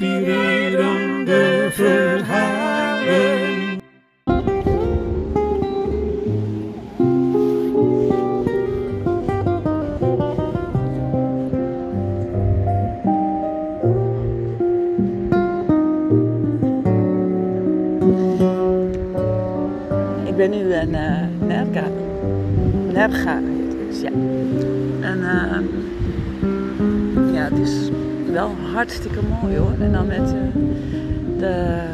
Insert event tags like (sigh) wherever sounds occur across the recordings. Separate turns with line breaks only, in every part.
Inspirerende verhalen.
Ik ben nu in uh, Nerga. Nerga heet het, ja. En uh, ja, het is wel hartstikke mooi hoor. En dan met uh, de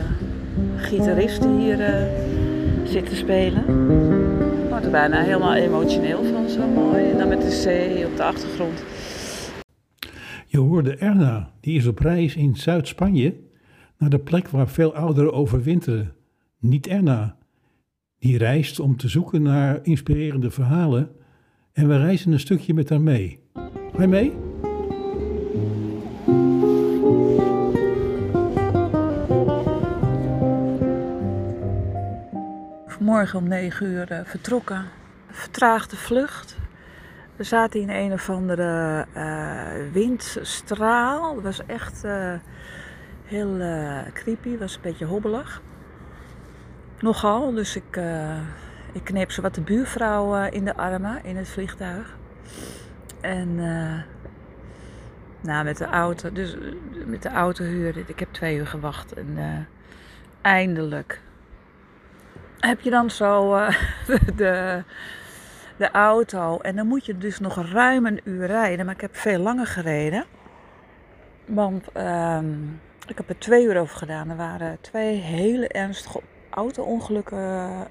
gitaristen hier uh, zitten spelen. Ik word er bijna helemaal emotioneel van, zo mooi. En dan met de zee op de achtergrond.
Je hoorde Erna, die is op reis in Zuid-Spanje naar de plek waar veel ouderen overwinteren. Niet Erna, die reist om te zoeken naar inspirerende verhalen en we reizen een stukje met haar mee. Ga je mee?
Vanmorgen om 9 uur uh, vertrokken. Vertraagde vlucht. We zaten in een of andere uh, windstraal. Het was echt uh, heel creepy, het was een beetje hobbelig. Nogal, dus ik, ik kneep ze wat de buurvrouw in de armen in het vliegtuig. En uh, nou, met de auto, dus met de auto huurde. Ik heb twee uur gewacht en eindelijk heb je dan zo (laughs) de, de auto. En dan moet je dus nog ruim een uur rijden. Maar ik heb veel langer gereden. Want ehm, ik heb er twee uur over gedaan. Er waren twee hele ernstige auto-ongelukken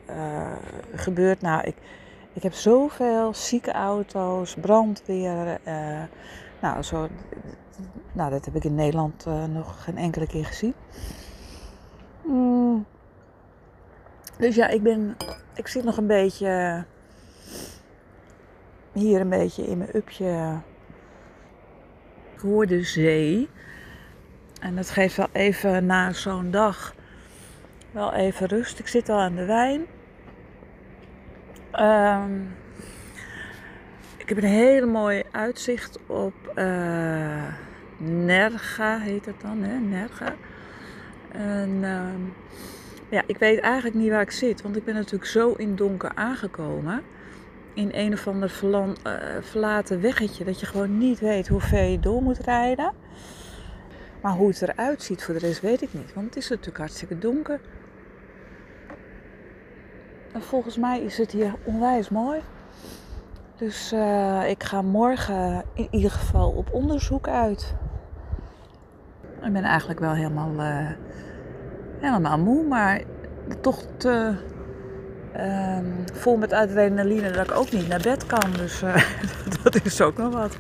uh, gebeurd. Nou, ik, ik heb zoveel zieke auto's, brandweer. Uh, nou, zo, nou, dat heb ik in Nederland nog geen enkele keer gezien. Mm. Dus ja, ik ben. Ik zit nog een beetje. Hier een beetje in mijn upje. Voor de zee. En dat geeft wel even na zo'n dag wel even rust. Ik zit al aan de wijn. Um, ik heb een hele mooi uitzicht op uh, Nerga, heet het dan, hè? Nerga. En um, ja, ik weet eigenlijk niet waar ik zit, want ik ben natuurlijk zo in donker aangekomen. In een of ander uh, verlaten weggetje, dat je gewoon niet weet hoe ver je door moet rijden. Maar hoe het eruit ziet voor de rest weet ik niet, want het is natuurlijk hartstikke donker. En volgens mij is het hier onwijs mooi. Dus uh, ik ga morgen in ieder geval op onderzoek uit. Ik ben eigenlijk wel helemaal, uh, helemaal moe, maar toch te uh, vol met adrenaline dat ik ook niet naar bed kan. Dus uh, (laughs) dat is ook nog wat.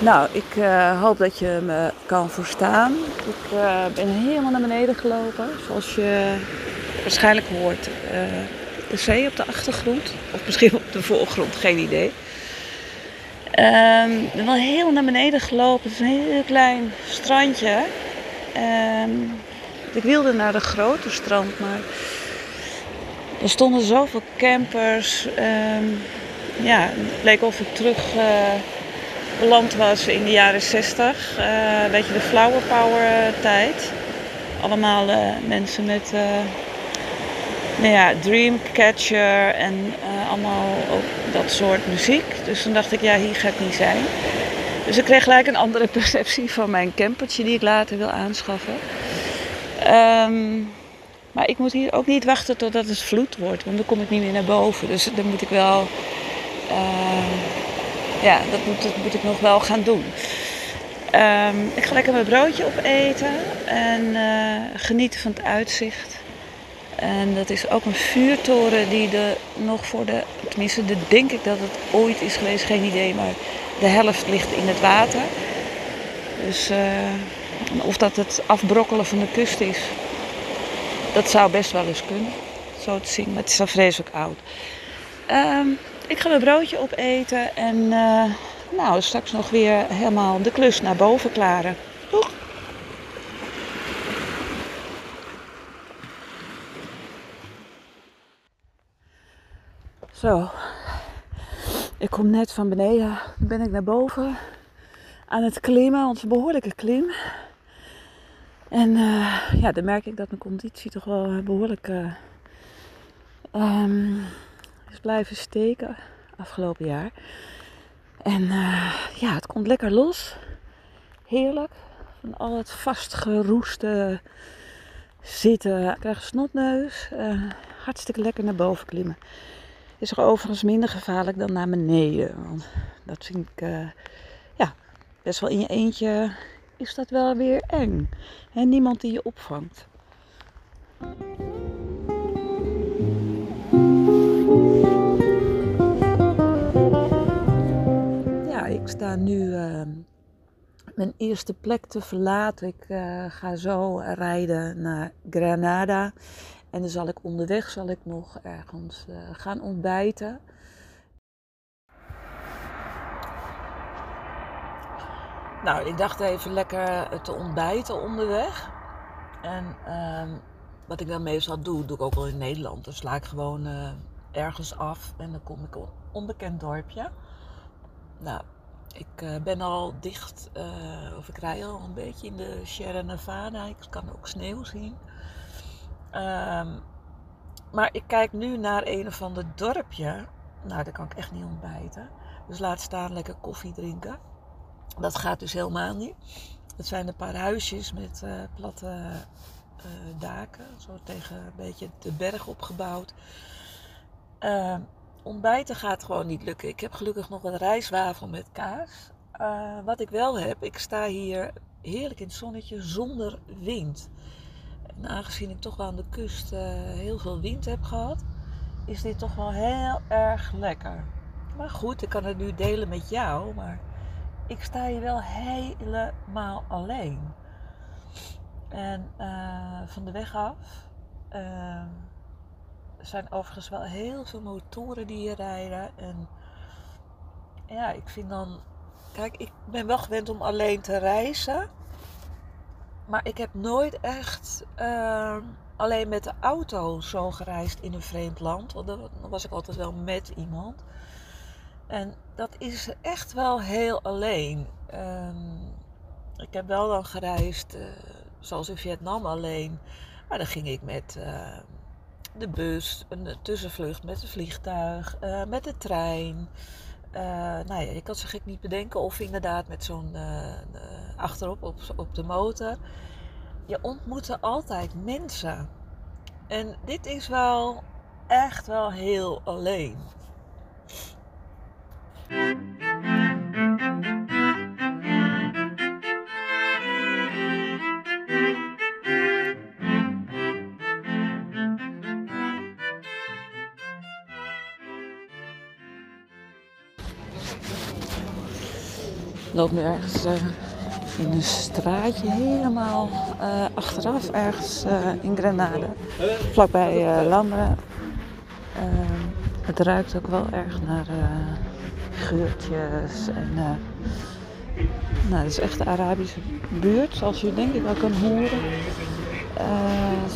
Nou, ik uh, hoop dat je me kan verstaan. Ik uh, ben helemaal naar beneden gelopen. Zoals je waarschijnlijk hoort. De zee op de achtergrond. Of misschien op de voorgrond, geen idee. Um, wel heel naar beneden gelopen. Het is een heel klein strandje. Um, ik wilde naar de grote strand, maar er stonden zoveel campers. Um, ja, het leek of ik terug beland was in de jaren 60. Uh, een beetje de flower power tijd. Allemaal uh, mensen met uh, nou ja, Dreamcatcher en allemaal ook dat soort muziek. Dus toen dacht ik, ja, hier ga ik niet zijn. Dus ik kreeg gelijk een andere (laughs) perceptie van mijn campertje die ik later wil aanschaffen. Um, maar ik moet hier ook niet wachten totdat het vloed wordt, want dan kom ik niet meer naar boven. Dus dan moet ik wel ja, dat moet, moet ik nog wel gaan doen. Um, ik ga lekker mijn broodje opeten en uh, genieten van het uitzicht. En dat is ook een vuurtoren die er nog voor de, tenminste, de, denk ik dat het ooit is geweest, geen idee, maar de helft ligt in het water. Dus uh, of dat het afbrokkelen van de kust is, dat zou best wel eens kunnen, zo te zien. Maar het is al vreselijk oud. Um, ik ga mijn broodje opeten en uh, nou, straks nog weer helemaal de klus naar boven klaren. Doeg! Zo, ik kom net van beneden, ben ik naar boven aan het klimmen, een behoorlijke klim. En uh, ja, dan merk ik dat mijn conditie toch wel behoorlijk uh, um, is blijven steken afgelopen jaar. En ja, het komt lekker los. Heerlijk. Van al het vastgeroeste zitten. Ik krijg een snotneus. hartstikke lekker naar boven klimmen. Is er overigens minder gevaarlijk dan naar beneden. Want dat vind ik ja, best wel in je eentje is dat wel weer eng. En niemand die je opvangt. Ja, ik sta nu uh, mijn eerste plek te verlaten. Ik uh, ga zo rijden naar Granada. En dan zal ik onderweg zal ik nog ergens uh, gaan ontbijten. Nou, ik dacht even lekker te ontbijten onderweg. En uh, wat ik dan meestal doe, doe ik ook wel in Nederland. Dan sla ik gewoon uh, ergens af en dan kom ik op een onbekend dorpje. Nou, ik ben al dicht, of ik rij al een beetje in de Sierra Nevada. Ik kan ook sneeuw zien. Um, maar ik kijk nu naar een of ander dorpje. Nou, daar kan ik echt niet ontbijten. Dus laat staan lekker koffie drinken. Dat gaat dus helemaal niet. Het zijn een paar huisjes met uh, platte uh, daken, zo tegen een beetje de berg opgebouwd. Uh, ontbijten gaat gewoon niet lukken. Ik heb gelukkig nog een rijstwafel met kaas. wat ik wel heb, ik sta hier heerlijk in het zonnetje zonder wind. En aangezien ik toch wel aan de kust heel veel wind heb gehad, is dit toch wel heel erg lekker. Maar goed, ik kan het nu delen met jou, maar ik sta hier wel helemaal alleen. En uh, van de weg af uh, zijn overigens wel heel veel motoren die hier rijden. En ja, ik vind dan. Kijk, ik ben wel gewend om alleen te reizen. Maar ik heb nooit echt uh, alleen met de auto zo gereisd in een vreemd land. Want dan was ik altijd wel met iemand. En dat is echt wel heel alleen. Um, ik heb wel dan gereisd, uh, zoals in Vietnam alleen. Maar dan ging ik met uh, de bus, een tussenvlucht met het vliegtuig, uh, met de trein. Nou ja, je kan zich gek niet bedenken. Of inderdaad met zo'n achterop op, op de motor. Je ontmoette altijd mensen. En dit is wel echt wel heel alleen. Loop nu ergens uh, in een straatje helemaal uh, achteraf, ergens uh, in Grenade, vlakbij uh, Lambra. het ruikt ook wel erg naar geurtjes en nou, het is echt de Arabische buurt, zoals je denk ik wel kan horen.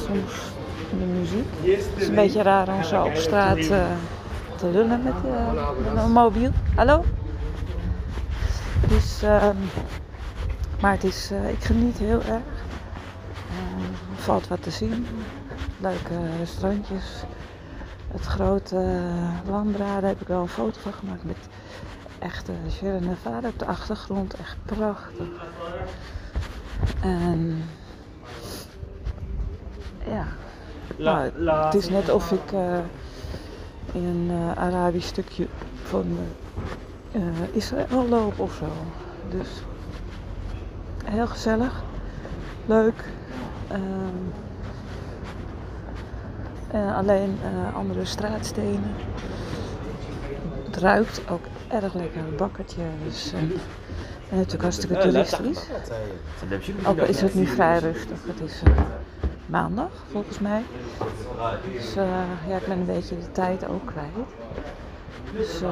soms de muziek. Het is een beetje raar om zo op straat te lullen met, met een mobiel. Hallo? Dus, um, maar het is, uh, ik geniet heel erg. Uh, er valt wat te zien. Leuke strandjes. Het grote uh, daar heb ik wel een foto van gemaakt met echte Sierra Nevada op de achtergrond. Echt prachtig. En ja, nou, het is net of ik uh, in een uh, Arabisch stukje van uh, Israël lopen of zo. Dus heel gezellig, leuk. Um, uh, alleen uh, andere straatstenen. Het ruikt ook erg lekker, bakkertjes. En, en natuurlijk hartstikke toeristisch. Ook is het nu vrij rustig. Het is maandag volgens mij. Dus ja, ik ben een beetje de tijd ook kwijt. Dus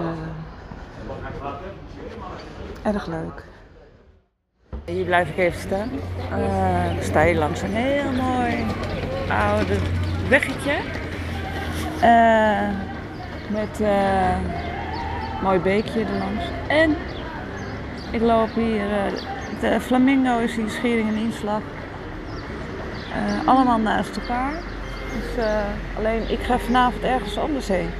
Erg leuk. Hier blijf ik even staan. Uh, dan sta je langs een heel mooi oude weggetje. Uh, Met een mooi beekje erlangs. En ik loop hier, de Flamingo is hier schering en inslag. Allemaal naast elkaar. Dus, alleen ik ga vanavond ergens anders heen.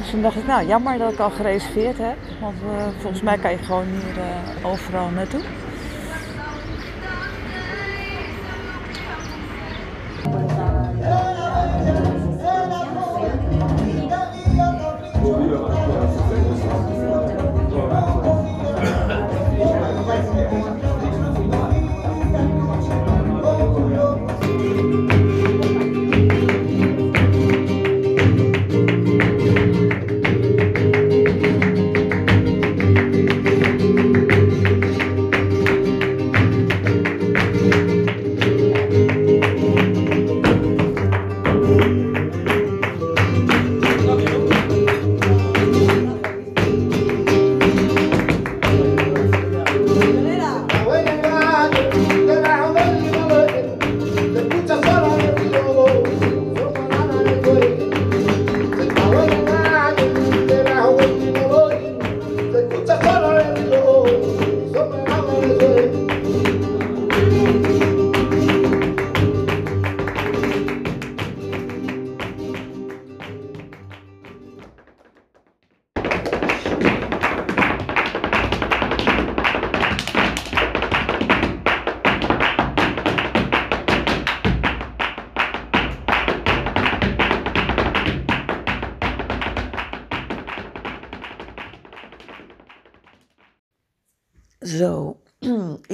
Dus toen dacht ik, nou jammer dat ik al gereserveerd heb. Want volgens mij kan je gewoon hier overal naartoe.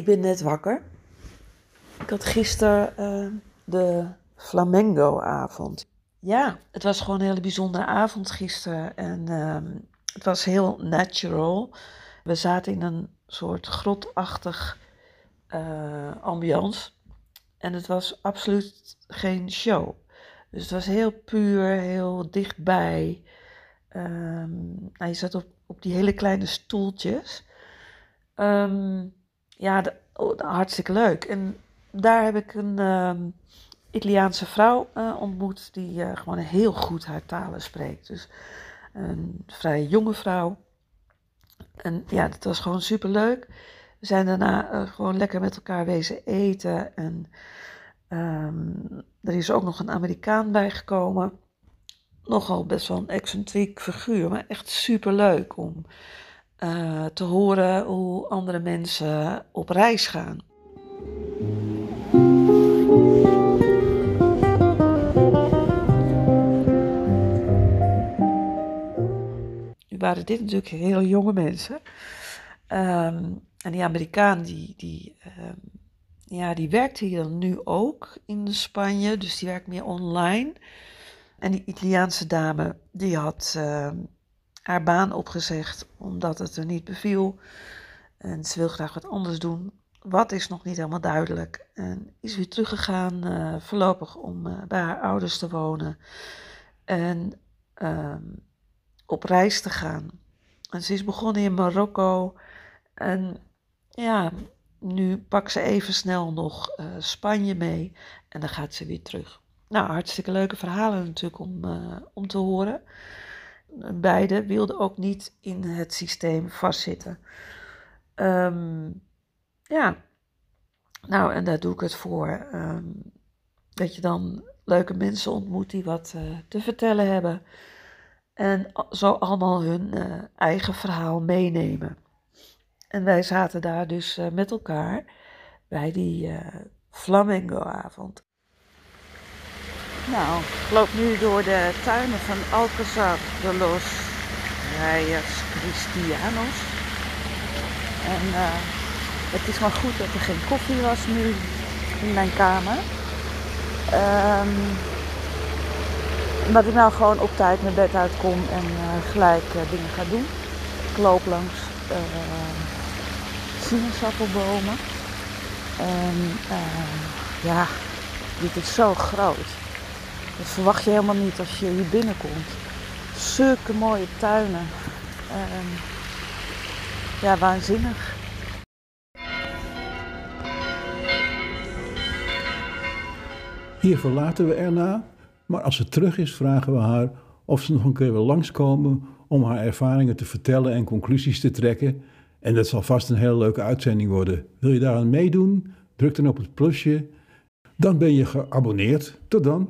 Ben net wakker. Ik had gisteren uh, de Flamengo-avond. Ja, het was gewoon een hele bijzondere avond gisteren. En uh, het was heel natural. We zaten in een soort grotachtig uh, ambiance. En het was absoluut geen show. Dus het was heel puur, heel dichtbij. Um, nou, je zat op, op die hele kleine stoeltjes. Ja, oh, hartstikke leuk. En daar heb ik een um, Italiaanse vrouw uh, ontmoet die uh, gewoon heel goed haar talen spreekt. Dus een vrij jonge vrouw. En ja, dat was gewoon super leuk. We zijn daarna uh, gewoon lekker met elkaar wezen eten. En um, er is ook nog een Amerikaan bijgekomen. Nogal best wel een excentriek figuur, maar echt super leuk om uh, te horen hoe andere mensen op reis gaan. Nu waren dit natuurlijk heel jonge mensen. Um, en die Amerikaan die, die, um, ja, die werkt hier nu ook in Spanje, dus die werkt meer online. En die Italiaanse dame die had uh, haar baan opgezegd omdat het er niet beviel. En ze wil graag wat anders doen. Wat is nog niet helemaal duidelijk. En is weer teruggegaan uh, voorlopig om uh, bij haar ouders te wonen. En uh, op reis te gaan. En ze is begonnen in Marokko. En ja, nu pakt ze even snel nog uh, Spanje mee. En dan gaat ze weer terug. Nou, hartstikke leuke verhalen natuurlijk om, om te horen. Beide wilden ook niet in het systeem vastzitten. Um, ja, nou, en daar doe ik het voor. Um, dat je dan leuke mensen ontmoet die wat uh, te vertellen hebben. En zo allemaal hun uh, eigen verhaal meenemen. En wij zaten daar dus uh, met elkaar bij die Flamingo-avond. Nou, ik loop nu door de tuinen van Alcazar de los Reyes Cristianos. En uh, het is maar goed dat er geen koffie was nu in mijn kamer. Um, dat ik nou gewoon op tijd mijn bed uitkom en uh, gelijk uh, dingen ga doen. Ik loop langs sinaasappelbomen. En ja, dit is zo groot. Dat verwacht je helemaal niet als je hier binnenkomt. Zulke mooie tuinen. Um, ja, waanzinnig.
Hier verlaten we Erna, maar als ze terug is, vragen we haar of ze nog een keer wil langskomen om haar ervaringen te vertellen en conclusies te trekken. En dat zal vast een hele leuke uitzending worden. Wil je daaraan meedoen? Druk dan op het plusje. Dan ben je geabonneerd. Tot dan.